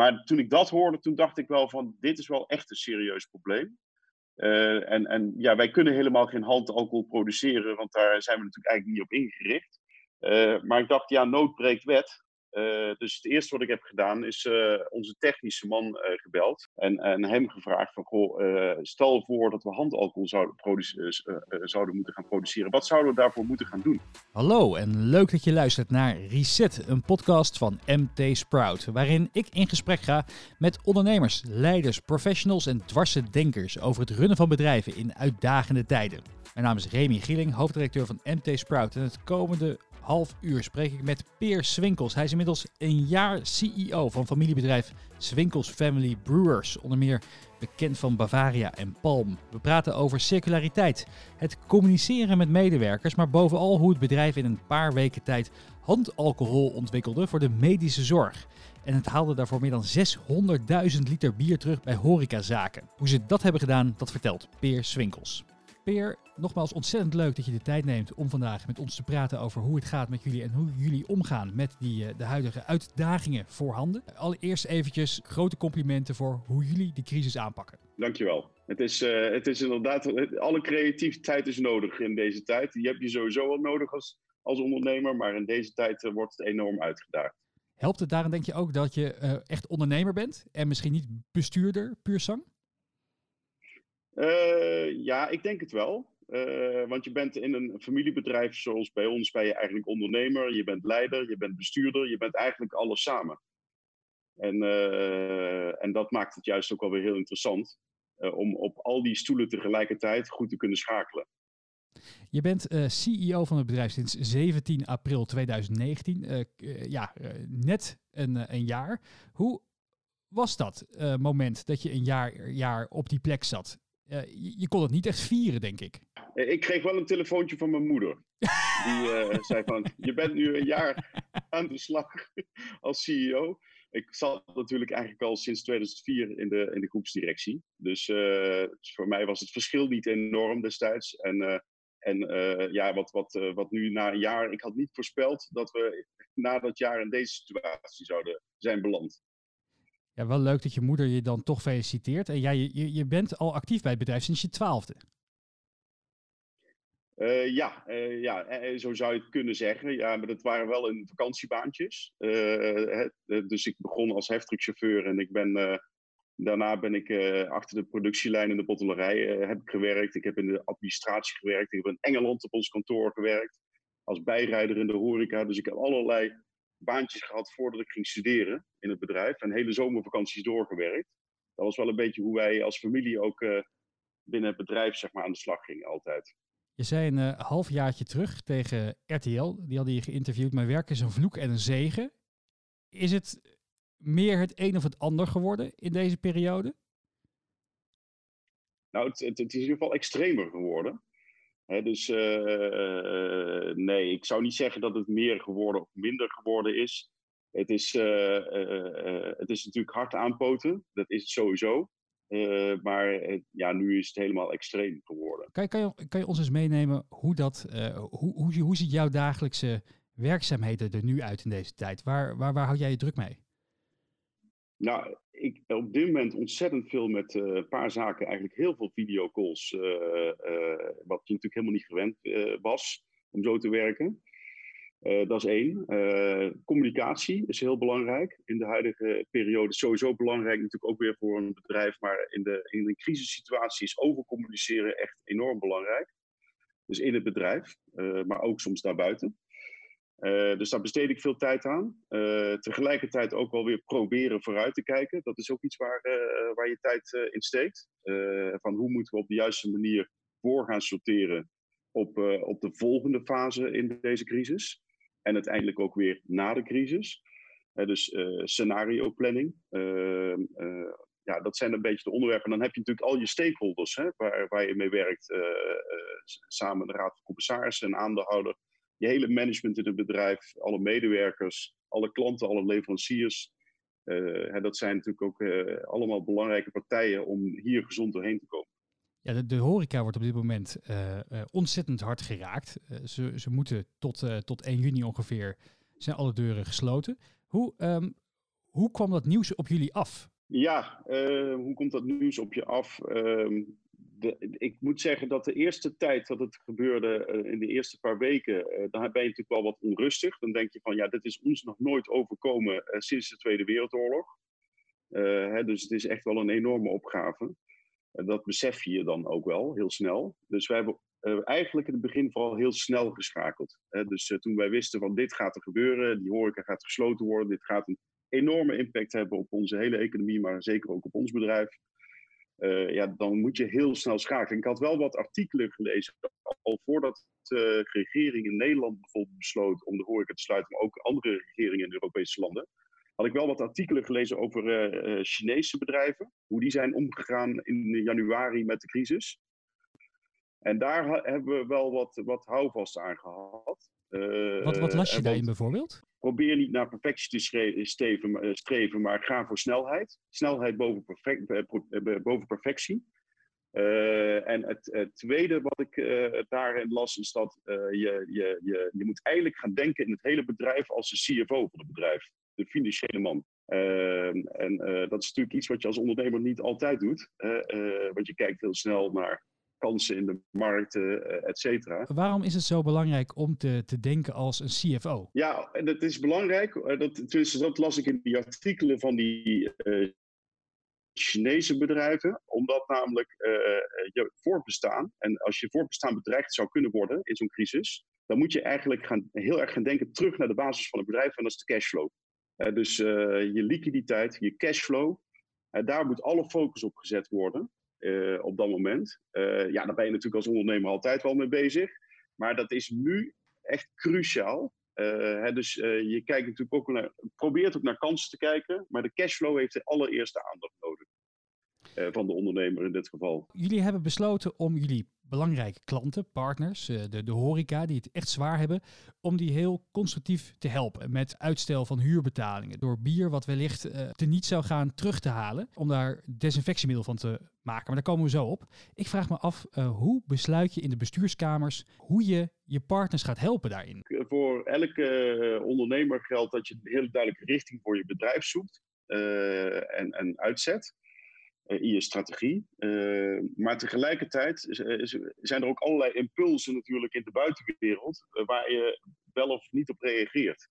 maar toen ik dat hoorde, toen dacht ik wel van, dit is wel echt een serieus probleem. Uh, en, en ja, wij kunnen helemaal geen handalcohol produceren, want daar zijn we natuurlijk eigenlijk niet op ingericht. Uh, maar ik dacht, ja, nood breekt wet. Uh, dus het eerste wat ik heb gedaan is uh, onze technische man uh, gebeld en, en, hem gevraagd van, goh, stel voor dat we handalcohol zouden, zouden, moeten gaan produceren. Wat zouden we daarvoor moeten gaan doen? Hallo en leuk dat je luistert naar Reset, een podcast van MT Sprout, waarin ik in gesprek ga met ondernemers, leiders, professionals en dwarse denkers over het runnen van bedrijven in uitdagende tijden. Mijn naam is Remy Gieling, hoofddirecteur van MT Sprout en het komende half uur spreek ik met Peer Swinkels. Hij is inmiddels een jaar CEO van familiebedrijf Swinkels Family Brewers. Onder meer bekend van Bavaria en Palm. We praten over circulariteit, het communiceren met medewerkers, maar bovenal hoe het bedrijf in een paar weken tijd handalcohol ontwikkelde voor de medische zorg. En het haalde daarvoor meer dan 600.000 liter bier terug bij horecazaken. Hoe ze dat hebben gedaan, dat vertelt Peer Swinkels. Peer, nogmaals ontzettend leuk dat je de tijd neemt om vandaag met ons te praten over hoe het gaat met jullie en hoe jullie omgaan met die, uh, de huidige uitdagingen voorhanden. Allereerst eventjes grote complimenten voor hoe jullie de crisis aanpakken. Dankjewel. Het is, uh, het is inderdaad, alle creativiteit is nodig in deze tijd. Die heb je sowieso wel nodig als, als ondernemer, maar in deze tijd uh, wordt het enorm uitgedaagd. Helpt het daarin denk je ook dat je echt ondernemer bent en misschien niet bestuurder puur zang? Uh, ja, ik denk het wel. Uh, want je bent in een familiebedrijf zoals bij ons, ben je eigenlijk ondernemer, je bent leider, je bent bestuurder, je bent eigenlijk alles samen. En, uh, en dat maakt het juist ook wel weer heel interessant om op al die stoelen tegelijkertijd goed te kunnen schakelen. Je bent CEO van het bedrijf sinds 17 april 2019. ja, net een, een jaar. Hoe was dat moment dat je een jaar, jaar op die plek zat? Je, je, kon het niet echt vieren, denk ik. Eh, ik kreeg wel een telefoontje van mijn moeder. Die uh, zei van, je bent nu een jaar aan de slag als CEO. Ik zat natuurlijk eigenlijk al sinds 2004 in de, in de groepsdirectie. Dus, uh, dus voor mij was het verschil niet enorm destijds. En, en ja, wat, wat, wat nu na een jaar... Ik had niet voorspeld dat we na dat jaar in deze situatie zouden zijn beland. Ja, wel leuk dat je moeder je dan toch feliciteert. En jij, je, je bent al actief bij het bedrijf sinds je twaalfde. Uh, ja, uh, ja, eh, zo zou je het kunnen zeggen. Ja, maar dat waren wel in vakantiebaantjes. Dus ik begon als heftruckchauffeur en ik ben, daarna ben ik achter de productielijn in de bottelerij heb ik gewerkt. Ik heb in de administratie gewerkt. Ik heb in Engeland op ons kantoor gewerkt. Als bijrijder in de horeca. Dus ik heb allerlei baantjes gehad voordat ik ging studeren in het bedrijf. En hele zomervakanties doorgewerkt. Dat was wel een beetje hoe wij als familie ook uh, binnen het bedrijf zeg maar, aan de slag gingen altijd. Je zei een uh, halfjaartje terug tegen RTL, die hadden je geïnterviewd. Mijn werk is een vloek en een zegen. Is het meer het een of het ander geworden in deze periode? Nou, het, het, het is in ieder geval extremer geworden dus uh, nee, ik zou niet zeggen dat het meer geworden of minder geworden is. Het is, uh, het is natuurlijk hard aanpoten, dat is het sowieso. maar ja, nu is het helemaal extreem geworden. Kan je, kan je, kan je ons eens meenemen hoe dat, hoe, hoe, hoe ziet jouw dagelijkse werkzaamheden er nu uit in deze tijd? Waar, waar, waar houd jij je druk mee? Nou, ik op dit moment ontzettend veel met uh, een paar zaken, eigenlijk heel veel videocalls, uh, uh, wat je natuurlijk helemaal niet gewend was om zo te werken. dat is één. communicatie is heel belangrijk in de huidige periode. Sowieso belangrijk natuurlijk ook weer voor een bedrijf, maar in, de, in een crisissituatie is overcommuniceren echt enorm belangrijk. Dus in het bedrijf, maar ook soms daarbuiten. Uh, dus daar besteed ik veel tijd aan. Uh, tegelijkertijd ook wel weer proberen vooruit te kijken. Dat is ook iets waar, uh, waar je tijd in steekt. van hoe moeten we op de juiste manier voor gaan sorteren op, op de volgende fase in deze crisis. En uiteindelijk ook weer na de crisis. dus scenario planning. Ehm, ja, dat zijn een beetje de onderwerpen. En dan heb je natuurlijk al je stakeholders hè, waar, waar je mee werkt. samen de Raad van Commissarissen en aandeelhouder je hele management in het bedrijf, alle medewerkers, alle klanten, alle leveranciers. Uh, dat zijn natuurlijk ook uh, allemaal belangrijke partijen om hier gezond doorheen te komen. Ja, de, de horeca wordt op dit moment uh, ontzettend hard geraakt. ze, ze moeten tot, tot 1 juni ongeveer zijn alle deuren gesloten. Hoe, um, Hoe kwam dat nieuws op jullie af? Ja, hoe komt dat nieuws op je af? Ik moet zeggen dat de eerste tijd dat het gebeurde, in de eerste paar weken, dan ben je natuurlijk wel wat onrustig. Dan denk je van, ja, dit is ons nog nooit overkomen sinds de Tweede Wereldoorlog. Hè, dus het is echt wel een enorme opgave. dat besef je dan ook wel, heel snel. Dus wij hebben uh, eigenlijk in het begin vooral heel snel geschakeld. dus uh, toen wij wisten van dit gaat er gebeuren, die horeca gaat gesloten worden, dit gaat een enorme impact hebben op onze hele economie, maar zeker ook op ons bedrijf. Uh, ja, dan moet je heel snel schakelen. Ik had wel wat artikelen gelezen, al voordat de regering in Nederland bijvoorbeeld besloot om de horeca te sluiten, maar ook andere regeringen in Europese landen. Had ik wel wat artikelen gelezen over Chinese bedrijven, hoe die zijn omgegaan in januari met de crisis. En daar hebben we wel wat, wat houvast aan gehad. Uh, wat, wat las je daarin bijvoorbeeld? Probeer niet naar perfectie te streven, eh, streven, maar ga voor snelheid. Snelheid boven, perfect, eh, boven perfectie. En het, tweede wat ik daarin las, is dat je, je, je, je moet eigenlijk gaan denken in het hele bedrijf als de CFO van het bedrijf, de financiële man. Ehm, en dat is natuurlijk iets wat je als ondernemer niet altijd doet, want je kijkt heel snel naar kansen in de markten, uh, et cetera. Waarom is het zo belangrijk om te, te denken als een CFO? Ja, en dat is belangrijk. Uh, dat, tenminste, dat las ik in die artikelen van die uh, Chinese bedrijven. Omdat namelijk je voorbestaan, en als je voorbestaan bedreigd zou kunnen worden in zo'n crisis, dan moet je eigenlijk gaan, heel erg gaan denken terug naar de basis van het bedrijf, en dat is de cashflow. dus je liquiditeit, je cashflow, daar moet alle focus op gezet worden. Uh, op dat moment. Uh, ja, daar ben je natuurlijk als ondernemer altijd wel mee bezig. Maar dat is nu echt cruciaal. Uh, hè, dus je kijkt natuurlijk ook naar, probeert ook naar kansen te kijken. Maar de cashflow heeft de allereerste aandacht. Van de ondernemer in dit geval. Jullie hebben besloten om jullie belangrijke klanten, partners, eh, de, de horeca, die het echt zwaar hebben, om die heel constructief te helpen met uitstel van huurbetalingen. Door bier wat wellicht uh, te niet zou gaan terug te halen, om daar desinfectiemiddel van te maken. Maar daar komen we zo op. Ik vraag me af, uh, hoe besluit je in de bestuurskamers hoe je je partners gaat helpen daarin? Voor elke ondernemer geldt dat je een hele duidelijke richting voor je bedrijf zoekt en, en uitzet. Eh, in je strategie. Eh, maar tegelijkertijd zijn er ook allerlei impulsen natuurlijk in de buitenwereld eh, waar je wel of niet op reageert.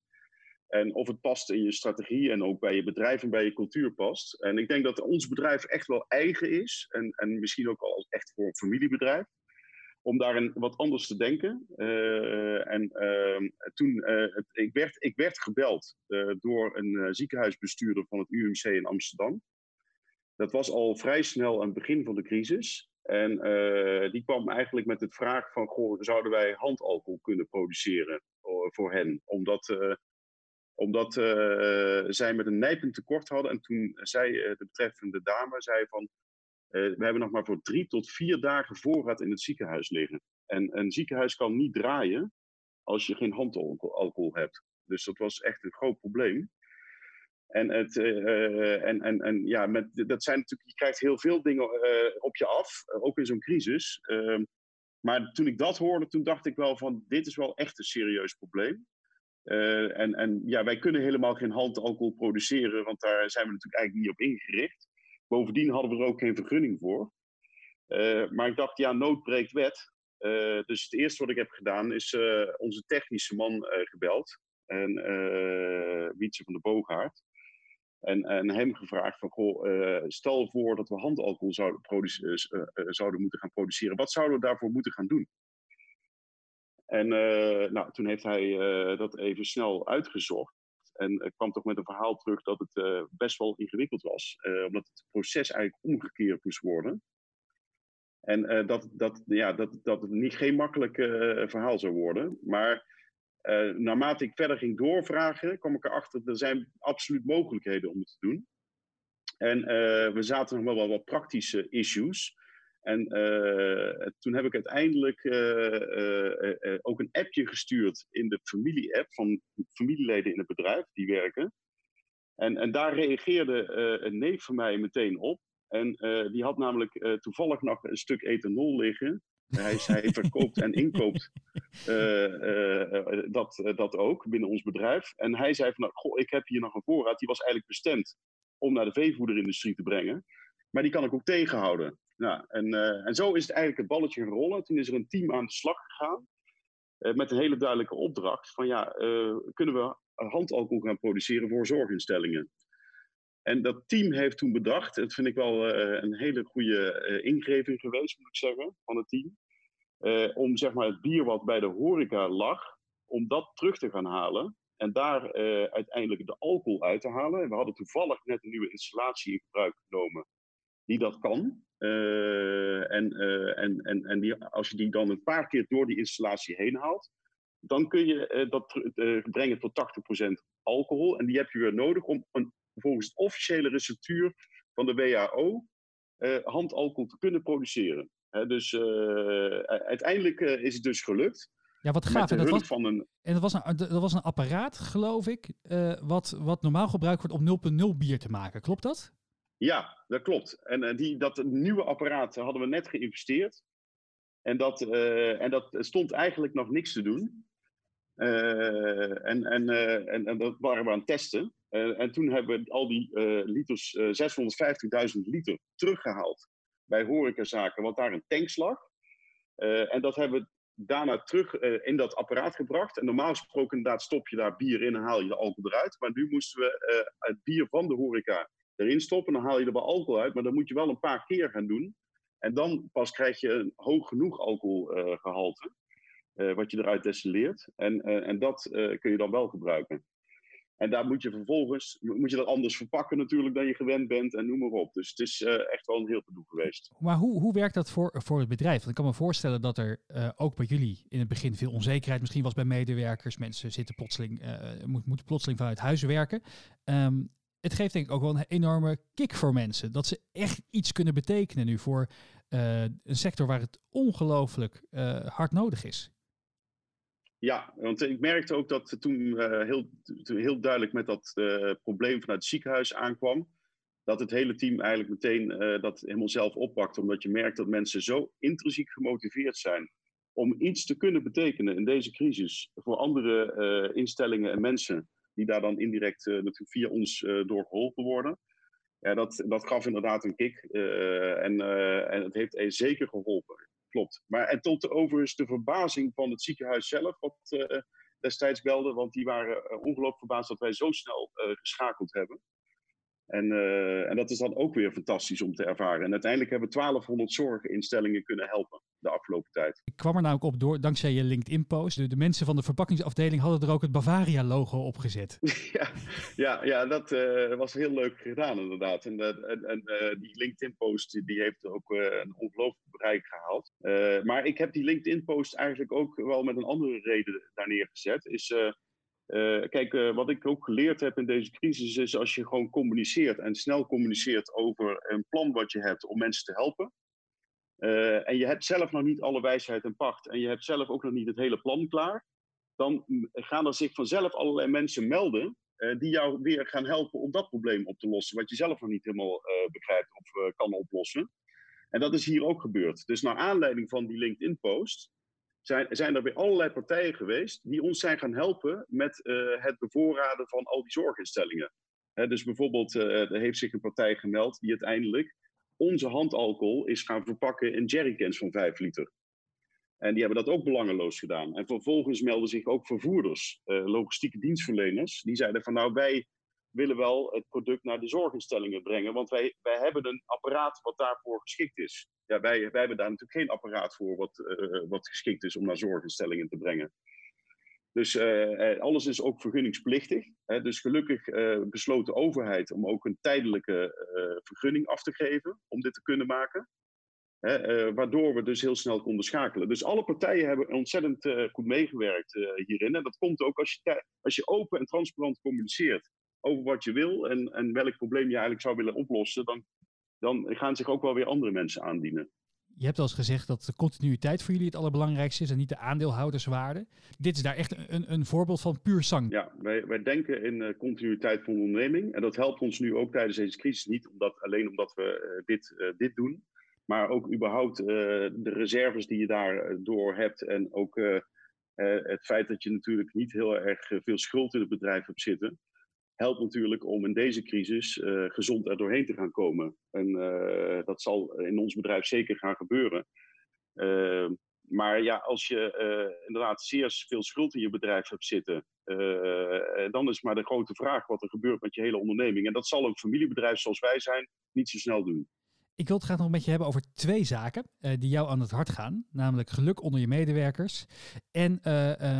En of het past in je strategie en ook bij je bedrijf en bij je cultuur past. En ik denk dat ons bedrijf echt wel eigen is. En, en misschien ook al echt voor een familiebedrijf. Om daarin wat anders te denken. en ehm, toen, het, ik, werd, ik werd gebeld door een ziekenhuisbestuurder van het UMC in Amsterdam. Dat was al vrij snel aan het begin van de crisis. En uh, die kwam eigenlijk met het vraag van, zouden wij handalcohol kunnen produceren voor hen? Omdat, uh, omdat zij met een nijpend tekort hadden. En toen zei de betreffende dame, zei van, we hebben nog maar voor drie tot vier dagen voorraad in het ziekenhuis liggen. En een ziekenhuis kan niet draaien als je geen handalcohol hebt. Dus dat was echt een groot probleem. En, het, uh, en, en, en ja, met, dat zijn natuurlijk, je krijgt heel veel dingen uh, op je af, ook in zo'n crisis. Uh, maar toen ik dat hoorde, toen dacht ik wel van, dit is wel echt een serieus probleem. en, en ja, wij kunnen helemaal geen handalcohol produceren, want daar zijn we natuurlijk eigenlijk niet op ingericht. Bovendien hadden we er ook geen vergunning voor. maar ik dacht, ja, nood breekt wet. dus het eerste wat ik heb gedaan, is onze technische man gebeld. En Wietse van de Boogaard. En, hem gevraagd van, goh, uh, stel voor dat we handalcohol zouden, uh, zouden moeten gaan produceren. Wat zouden we daarvoor moeten gaan doen? En nou, toen heeft hij dat even snel uitgezocht. En kwam toch met een verhaal terug dat het best wel ingewikkeld was. omdat het proces eigenlijk omgekeerd moest worden. En dat, dat, ja, dat, dat het niet geen makkelijk verhaal zou worden. Maar uh, naarmate ik verder ging doorvragen, kwam ik erachter, er zijn absoluut mogelijkheden om het te doen. En uh, we zaten nog wel wat, praktische issues. En uh, toen heb ik uiteindelijk ook een appje gestuurd in de familie-app van familieleden in het bedrijf die werken. En, en daar reageerde een neef van mij meteen op. En die had namelijk toevallig nog een stuk ethanol liggen Hij, verkoopt en inkoopt dat, dat ook binnen ons bedrijf. En hij zei van, nou, goh, ik heb hier nog een voorraad. Die was eigenlijk bestemd om naar de veevoederindustrie te brengen. Maar die kan ik ook tegenhouden. Nou, en, en zo is het eigenlijk het balletje gerollen. Toen is er een team aan de slag gegaan. met een hele duidelijke opdracht van ja, kunnen we handalcohol gaan produceren voor zorginstellingen? En dat team heeft toen bedacht, dat vind ik wel uh, een hele goede uh, ingeving geweest, moet ik zeggen, van het team. Uh, om zeg maar het bier wat bij de horeca lag, om dat terug te gaan halen. En daar uiteindelijk de alcohol uit te halen. We hadden toevallig net een nieuwe installatie in gebruik genomen die dat kan. en en, en, en die, als je die dan een paar keer door die installatie heen haalt, dan kun je dat brengen tot 80% alcohol. En die heb je weer nodig om een volgens het officiële receptuur van de WHO eh, handalcohol te kunnen produceren. dus uh, uiteindelijk uh, is het dus gelukt. Ja, wat gaaf. En dat, was, van een... en dat, was een, dat was een apparaat, geloof ik, wat, wat normaal gebruikt wordt om 0,0 bier te maken. Klopt dat? Ja, dat klopt. En die, dat nieuwe apparaat hadden we net geïnvesteerd. En dat, en dat stond eigenlijk nog niks te doen. En, en, en, en dat waren we aan het testen. Uh, en toen hebben we al die liters, uh, 650.000 liter teruggehaald bij horecazaken, want daar een tanks lag. en dat hebben we daarna terug in dat apparaat gebracht. En normaal gesproken inderdaad stop je daar bier in en haal je de alcohol eruit. Maar nu moesten we het bier van de horeca erin stoppen. Dan haal je er wel alcohol uit, maar dan moet je wel een paar keer gaan doen. En dan pas krijg je een hoog genoeg alcoholgehalte, wat je eruit destilleert. En, en dat kun je dan wel gebruiken. En daar moet je vervolgens moet je dat anders verpakken natuurlijk dan je gewend bent en noem maar op. Dus het is echt wel een heel gedoe geweest. Maar hoe, hoe werkt dat voor, voor het bedrijf? Want ik kan me voorstellen dat er ook bij jullie in het begin veel onzekerheid misschien was bij medewerkers. Mensen zitten plotseling, uh, moeten plotseling vanuit huis werken. Um, het geeft denk ik ook wel een enorme kick voor mensen. Dat ze echt iets kunnen betekenen nu voor een sector waar het ongelooflijk hard nodig is. Ja, want ik merkte ook dat toen uh, heel, heel duidelijk met dat uh, probleem vanuit het ziekenhuis aankwam, dat het hele team eigenlijk meteen uh, dat helemaal zelf oppakt. Omdat je merkt dat mensen zo intrinsiek gemotiveerd zijn om iets te kunnen betekenen in deze crisis voor andere instellingen en mensen die daar dan indirect natuurlijk via ons door geholpen worden. Ja, dat, dat gaf inderdaad een kick en, en het heeft zeker geholpen klopt. Maar en tot overigens de verbazing van het ziekenhuis zelf, wat uh, destijds belde, want die waren uh, ongelooflijk verbaasd dat wij zo snel uh, geschakeld hebben. En, en dat is dan ook weer fantastisch om te ervaren. En uiteindelijk hebben 1200 zorginstellingen kunnen helpen de afgelopen tijd. Ik kwam er namelijk op door, dankzij je LinkedIn-post. De, de, mensen van de verpakkingsafdeling hadden er ook het Bavaria-logo op gezet. ja, ja, ja, dat uh, was heel leuk gedaan inderdaad. En, uh, en, en uh, die LinkedIn-post die heeft ook een ongelooflijk bereik gehaald. maar ik heb die LinkedIn-post eigenlijk ook wel met een andere reden daar neergezet. Is, kijk, wat ik ook geleerd heb in deze crisis is als je gewoon communiceert en snel communiceert over een plan wat je hebt om mensen te helpen uh, en je hebt zelf nog niet alle wijsheid en pacht en je hebt zelf ook nog niet het hele plan klaar, dan gaan er zich vanzelf allerlei mensen melden die jou weer gaan helpen om dat probleem op te lossen, wat je zelf nog niet helemaal begrijpt of kan oplossen. En dat is hier ook gebeurd. Dus naar aanleiding van die LinkedIn-post zijn, zijn er weer allerlei partijen geweest die ons zijn gaan helpen met het bevoorraden van al die zorginstellingen. dus bijvoorbeeld, er heeft zich een partij gemeld die uiteindelijk onze handalcohol is gaan verpakken in jerrycans van 5 liter. En die hebben dat ook belangeloos gedaan. En vervolgens melden zich ook vervoerders, uh, logistieke dienstverleners. Die zeiden van nou wij willen wel het product naar de zorginstellingen brengen. Want wij, wij hebben een apparaat wat daarvoor geschikt is. Ja, wij, wij hebben daar natuurlijk geen apparaat voor wat, uh, wat geschikt is om naar zorginstellingen te brengen. Dus uh, alles is ook vergunningsplichtig. Hè. Dus gelukkig uh, besloot de overheid om ook een tijdelijke vergunning af te geven om dit te kunnen maken. Hè, waardoor we dus heel snel konden schakelen. Dus alle partijen hebben ontzettend goed meegewerkt hierin. En dat komt ook als je, als je open en transparant communiceert over wat je wil en, en welk probleem je eigenlijk zou willen oplossen, dan, dan gaan zich ook wel weer andere mensen aandienen je hebt al eens gezegd dat de continuïteit voor jullie het allerbelangrijkste is en niet de aandeelhouderswaarde. Dit is daar echt een, een voorbeeld van puur zang. Ja, wij, wij denken in uh, continuïteit van de onderneming. En dat helpt ons nu ook tijdens deze crisis niet omdat, alleen omdat we uh, dit, uh, dit doen. Maar ook überhaupt de reserves die je daardoor hebt. En ook het feit dat je natuurlijk niet heel erg veel schuld in het bedrijf hebt zitten helpt natuurlijk om in deze crisis uh, gezond er doorheen te gaan komen. En uh, dat zal in ons bedrijf zeker gaan gebeuren. Uh, maar ja, als je inderdaad zeer veel schuld in je bedrijf hebt zitten, dan is maar de grote vraag wat er gebeurt met je hele onderneming. En dat zal een familiebedrijf zoals wij zijn niet zo snel doen. Ik wil het graag nog met je hebben over twee zaken die jou aan het hart gaan. Namelijk geluk onder je medewerkers en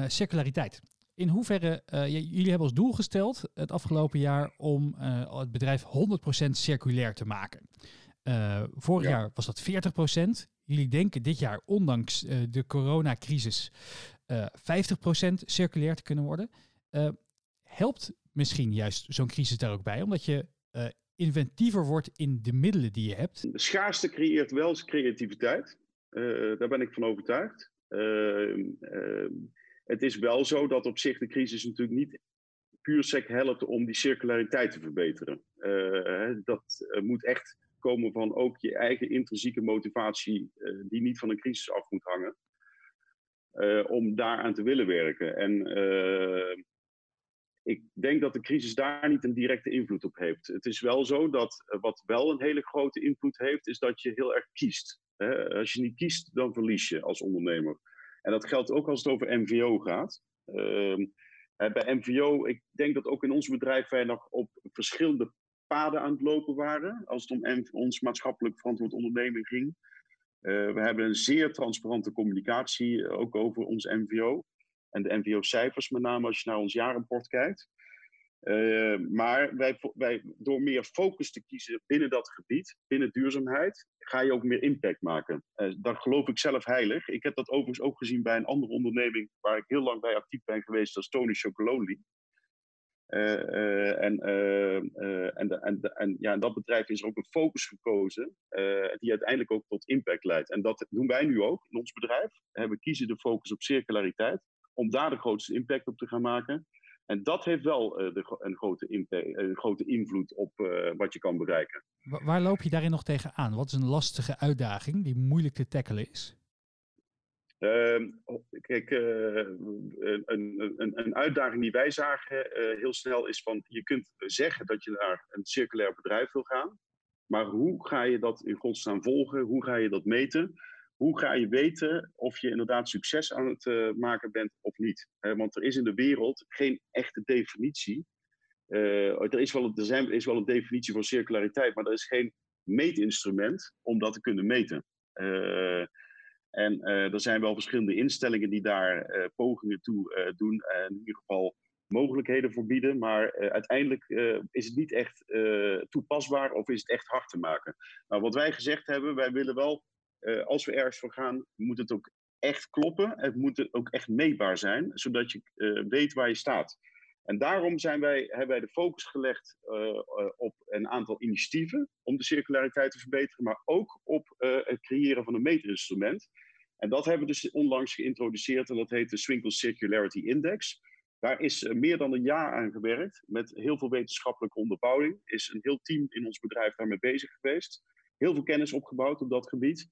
circulariteit. In hoeverre, uh, jullie hebben als doel gesteld het afgelopen jaar om uh, het bedrijf 100% circulair te maken. Uh, vorig jaar was dat 40%. Jullie denken dit jaar, ondanks de coronacrisis, 50% circulair te kunnen worden. helpt misschien juist zo'n crisis daar ook bij, omdat je inventiever wordt in de middelen die je hebt? Schaarste creëert wel creativiteit. daar ben ik van overtuigd. Ehm, het is wel zo dat op zich de crisis natuurlijk niet puur sec helpt om die circulariteit te verbeteren. Uh, dat uh, moet echt komen van ook je eigen intrinsieke motivatie, uh, die niet van een crisis af moet hangen, om daaraan te willen werken. En ik denk dat de crisis daar niet een directe invloed op heeft. Het is wel zo dat wat wel een hele grote invloed heeft, is dat je heel erg kiest. Als je niet kiest, dan verlies je als ondernemer. En dat geldt ook als het over MVO gaat. Uh, bij MVO, ik denk dat ook in ons bedrijf wij nog op verschillende paden aan het lopen waren. Als het om ons maatschappelijk verantwoord onderneming ging. Uh, we hebben een zeer transparante communicatie eh, ook over ons MVO. En de MVO-cijfers, met name als je naar ons jaarrapport kijkt. Uh, maar wij, wij, door meer focus te kiezen binnen dat gebied, binnen duurzaamheid, ga je ook meer impact maken. Uh, daar geloof ik zelf heilig. Ik heb dat overigens ook gezien bij een andere onderneming waar ik heel lang bij actief ben geweest, dat is Tony Chocolonely. Uh, en, ja, dat bedrijf is er ook een focus gekozen die uiteindelijk ook tot impact leidt. En dat doen wij nu ook in ons bedrijf. we kiezen de focus op circulariteit om daar de grootste impact op te gaan maken. En dat heeft wel uh, de, een, grote impact, een grote invloed op uh, wat je kan bereiken. Waar loop je daarin nog tegenaan? Wat is een lastige uitdaging die moeilijk te tackelen is? Uh, kijk, uh, een, een, een, uitdaging die wij zagen heel snel is van je kunt zeggen dat je naar een circulair bedrijf wil gaan, maar hoe ga je dat in godsnaam volgen? Hoe ga je dat meten? Hoe ga je weten of je inderdaad succes aan het uh, maken bent of niet? Want er is in de wereld geen echte definitie. Uh, er, is wel een, er, zijn, er is wel een definitie voor circulariteit, maar er is geen meetinstrument om dat te kunnen meten. en er zijn wel verschillende instellingen die daar pogingen toe doen en in ieder geval mogelijkheden voor bieden, maar uiteindelijk is het niet echt toepasbaar of is het echt hard te maken. Nou, wat wij gezegd hebben, wij willen wel uh, als we ergens voor gaan, moet het ook echt kloppen. Het moet ook echt meetbaar zijn, zodat je uh, weet waar je staat. En daarom zijn wij, hebben wij de focus gelegd uh, op een aantal initiatieven om de circulariteit te verbeteren, maar ook op het creëren van een meeterinstrument. En dat hebben we dus onlangs geïntroduceerd en dat heet de Swinkle Circularity Index. Daar is meer dan een jaar aan gewerkt met heel veel wetenschappelijke onderbouwing. Is een heel team in ons bedrijf daarmee bezig geweest. Heel veel kennis opgebouwd op dat gebied.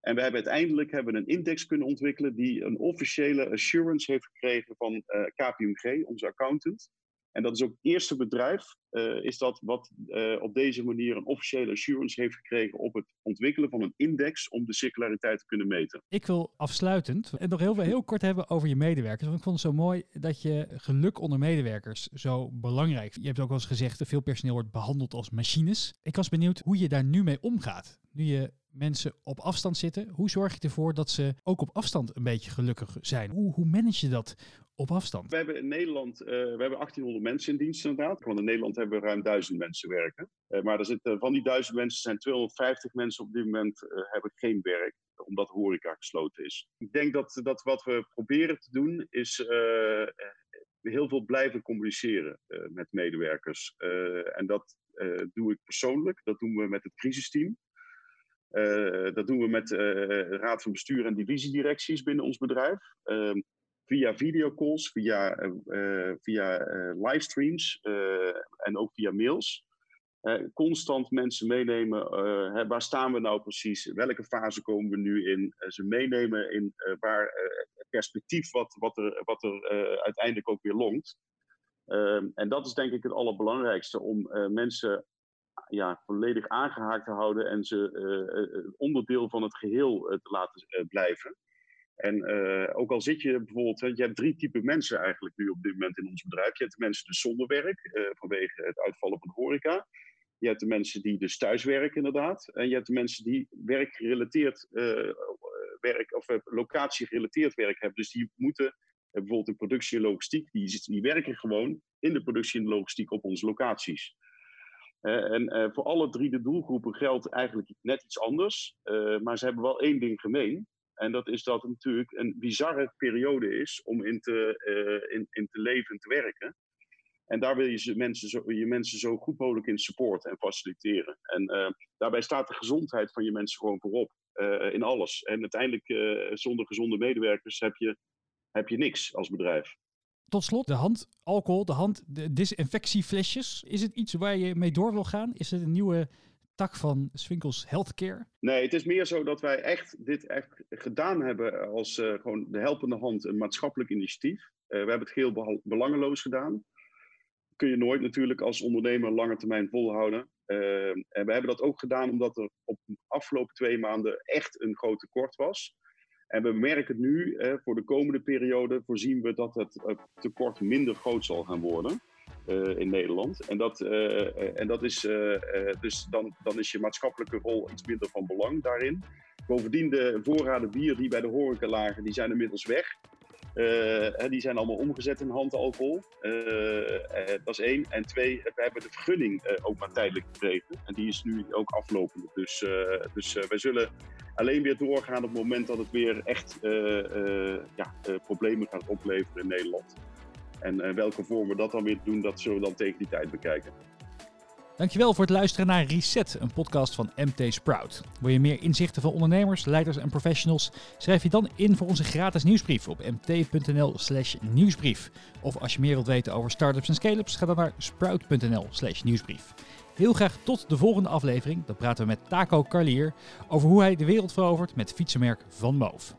En we hebben uiteindelijk hebben een index kunnen ontwikkelen die een officiële assurance heeft gekregen van eh, KPMG, onze accountant. En dat is ook het eerste bedrijf, uh, is dat wat uh, op deze manier een officiële assurance heeft gekregen op het ontwikkelen van een index om de circulariteit te kunnen meten. Ik wil afsluitend en nog heel, heel kort hebben over je medewerkers. Want ik vond het zo mooi dat je geluk onder medewerkers zo belangrijk. Je hebt ook wel eens gezegd, veel personeel wordt behandeld als machines. Ik was benieuwd hoe je daar nu mee omgaat. Nu je mensen op afstand zitten. Hoe zorg je ervoor dat ze ook op afstand een beetje gelukkig zijn? Hoe, hoe manage je dat op afstand? We hebben in Nederland uh, we hebben 1800 mensen in dienst inderdaad. Want in Nederland hebben we ruim 1000 mensen werken. Uh, maar er zitten, van die 1000 mensen zijn 250 mensen op dit moment uh, hebben geen werk omdat horeca gesloten is. Ik denk dat, dat wat we proberen te doen is heel veel blijven communiceren met medewerkers. en dat doe ik persoonlijk, dat doen we met het crisisteam. Uh, dat doen we met uh, raad van bestuur en divisiedirecties binnen ons bedrijf. Uh, via videocalls, via, uh, via livestreams en ook via mails. constant mensen meenemen. Hè, waar staan we nou precies? Welke fase komen we nu in? ze meenemen in waar perspectief wat, wat er, wat er uiteindelijk ook weer longt. Ehm, en dat is denk ik het allerbelangrijkste om mensen ja, volledig aangehaakt te houden en ze onderdeel van het geheel te laten blijven. En ook al zit je bijvoorbeeld, je hebt drie typen mensen eigenlijk nu op dit moment in ons bedrijf. Je hebt de mensen dus zonder werk, vanwege het uitvallen van de horeca. Je hebt de mensen die dus thuis werken inderdaad. En je hebt de mensen die werkgerelateerd werk, of locatie-gerelateerd werk hebben. Dus die moeten bijvoorbeeld in productie en logistiek, die werken gewoon in de productie en logistiek op onze locaties. En voor alle drie de doelgroepen geldt eigenlijk net iets anders. maar ze hebben wel één ding gemeen. En dat is dat het natuurlijk een bizarre periode is om in te, uh, in, te leven en te werken. En daar wil je mensen zo, je mensen zo goed mogelijk in supporten en faciliteren. En daarbij staat de gezondheid van je mensen gewoon voorop. In alles. En uiteindelijk, zonder gezonde medewerkers heb je, heb je niks als bedrijf. Tot slot, de hand alcohol, de hand de disinfectieflesjes. Is het iets waar je mee door wil gaan? Is het een nieuwe tak van Swinkels Healthcare? Nee, het is meer zo dat wij echt dit echt gedaan hebben als uh, gewoon de helpende hand, een maatschappelijk initiatief. Uh, we hebben het heel belangeloos gedaan. Kun je nooit natuurlijk als ondernemer lange termijn volhouden. Uh, en we hebben dat ook gedaan omdat er op de afgelopen twee maanden echt een groot tekort was. En we merken het nu, voor de komende periode voorzien we dat het tekort minder groot zal gaan worden. Eh, in Nederland. En dat, eh, eh, en dat is, dus dan, dan is je maatschappelijke rol iets minder van belang daarin. Bovendien, de voorraden bier die bij de horeca lagen, die zijn inmiddels weg. Uh, die zijn allemaal omgezet in handalcohol. Uh, uh, dat is één. En twee, we hebben de vergunning ook maar tijdelijk gekregen. En die is nu ook aflopend. Dus, dus wij zullen alleen weer doorgaan op het moment dat het weer echt ja, problemen gaat opleveren in Nederland. En welke vorm we dat dan weer doen, dat zullen we dan tegen die tijd bekijken. Dankjewel voor het luisteren naar Reset, een podcast van MT Sprout. Wil je meer inzichten van ondernemers, leiders en professionals? Schrijf je dan in voor onze gratis nieuwsbrief op mt.nl/slash nieuwsbrief. Of als je meer wilt weten over startups en scale-ups, ga dan naar sprout.nl/slash nieuwsbrief. Heel graag tot de volgende aflevering. Dan praten we met Taco Carlier over hoe hij de wereld verovert met fietsenmerk Van Moof.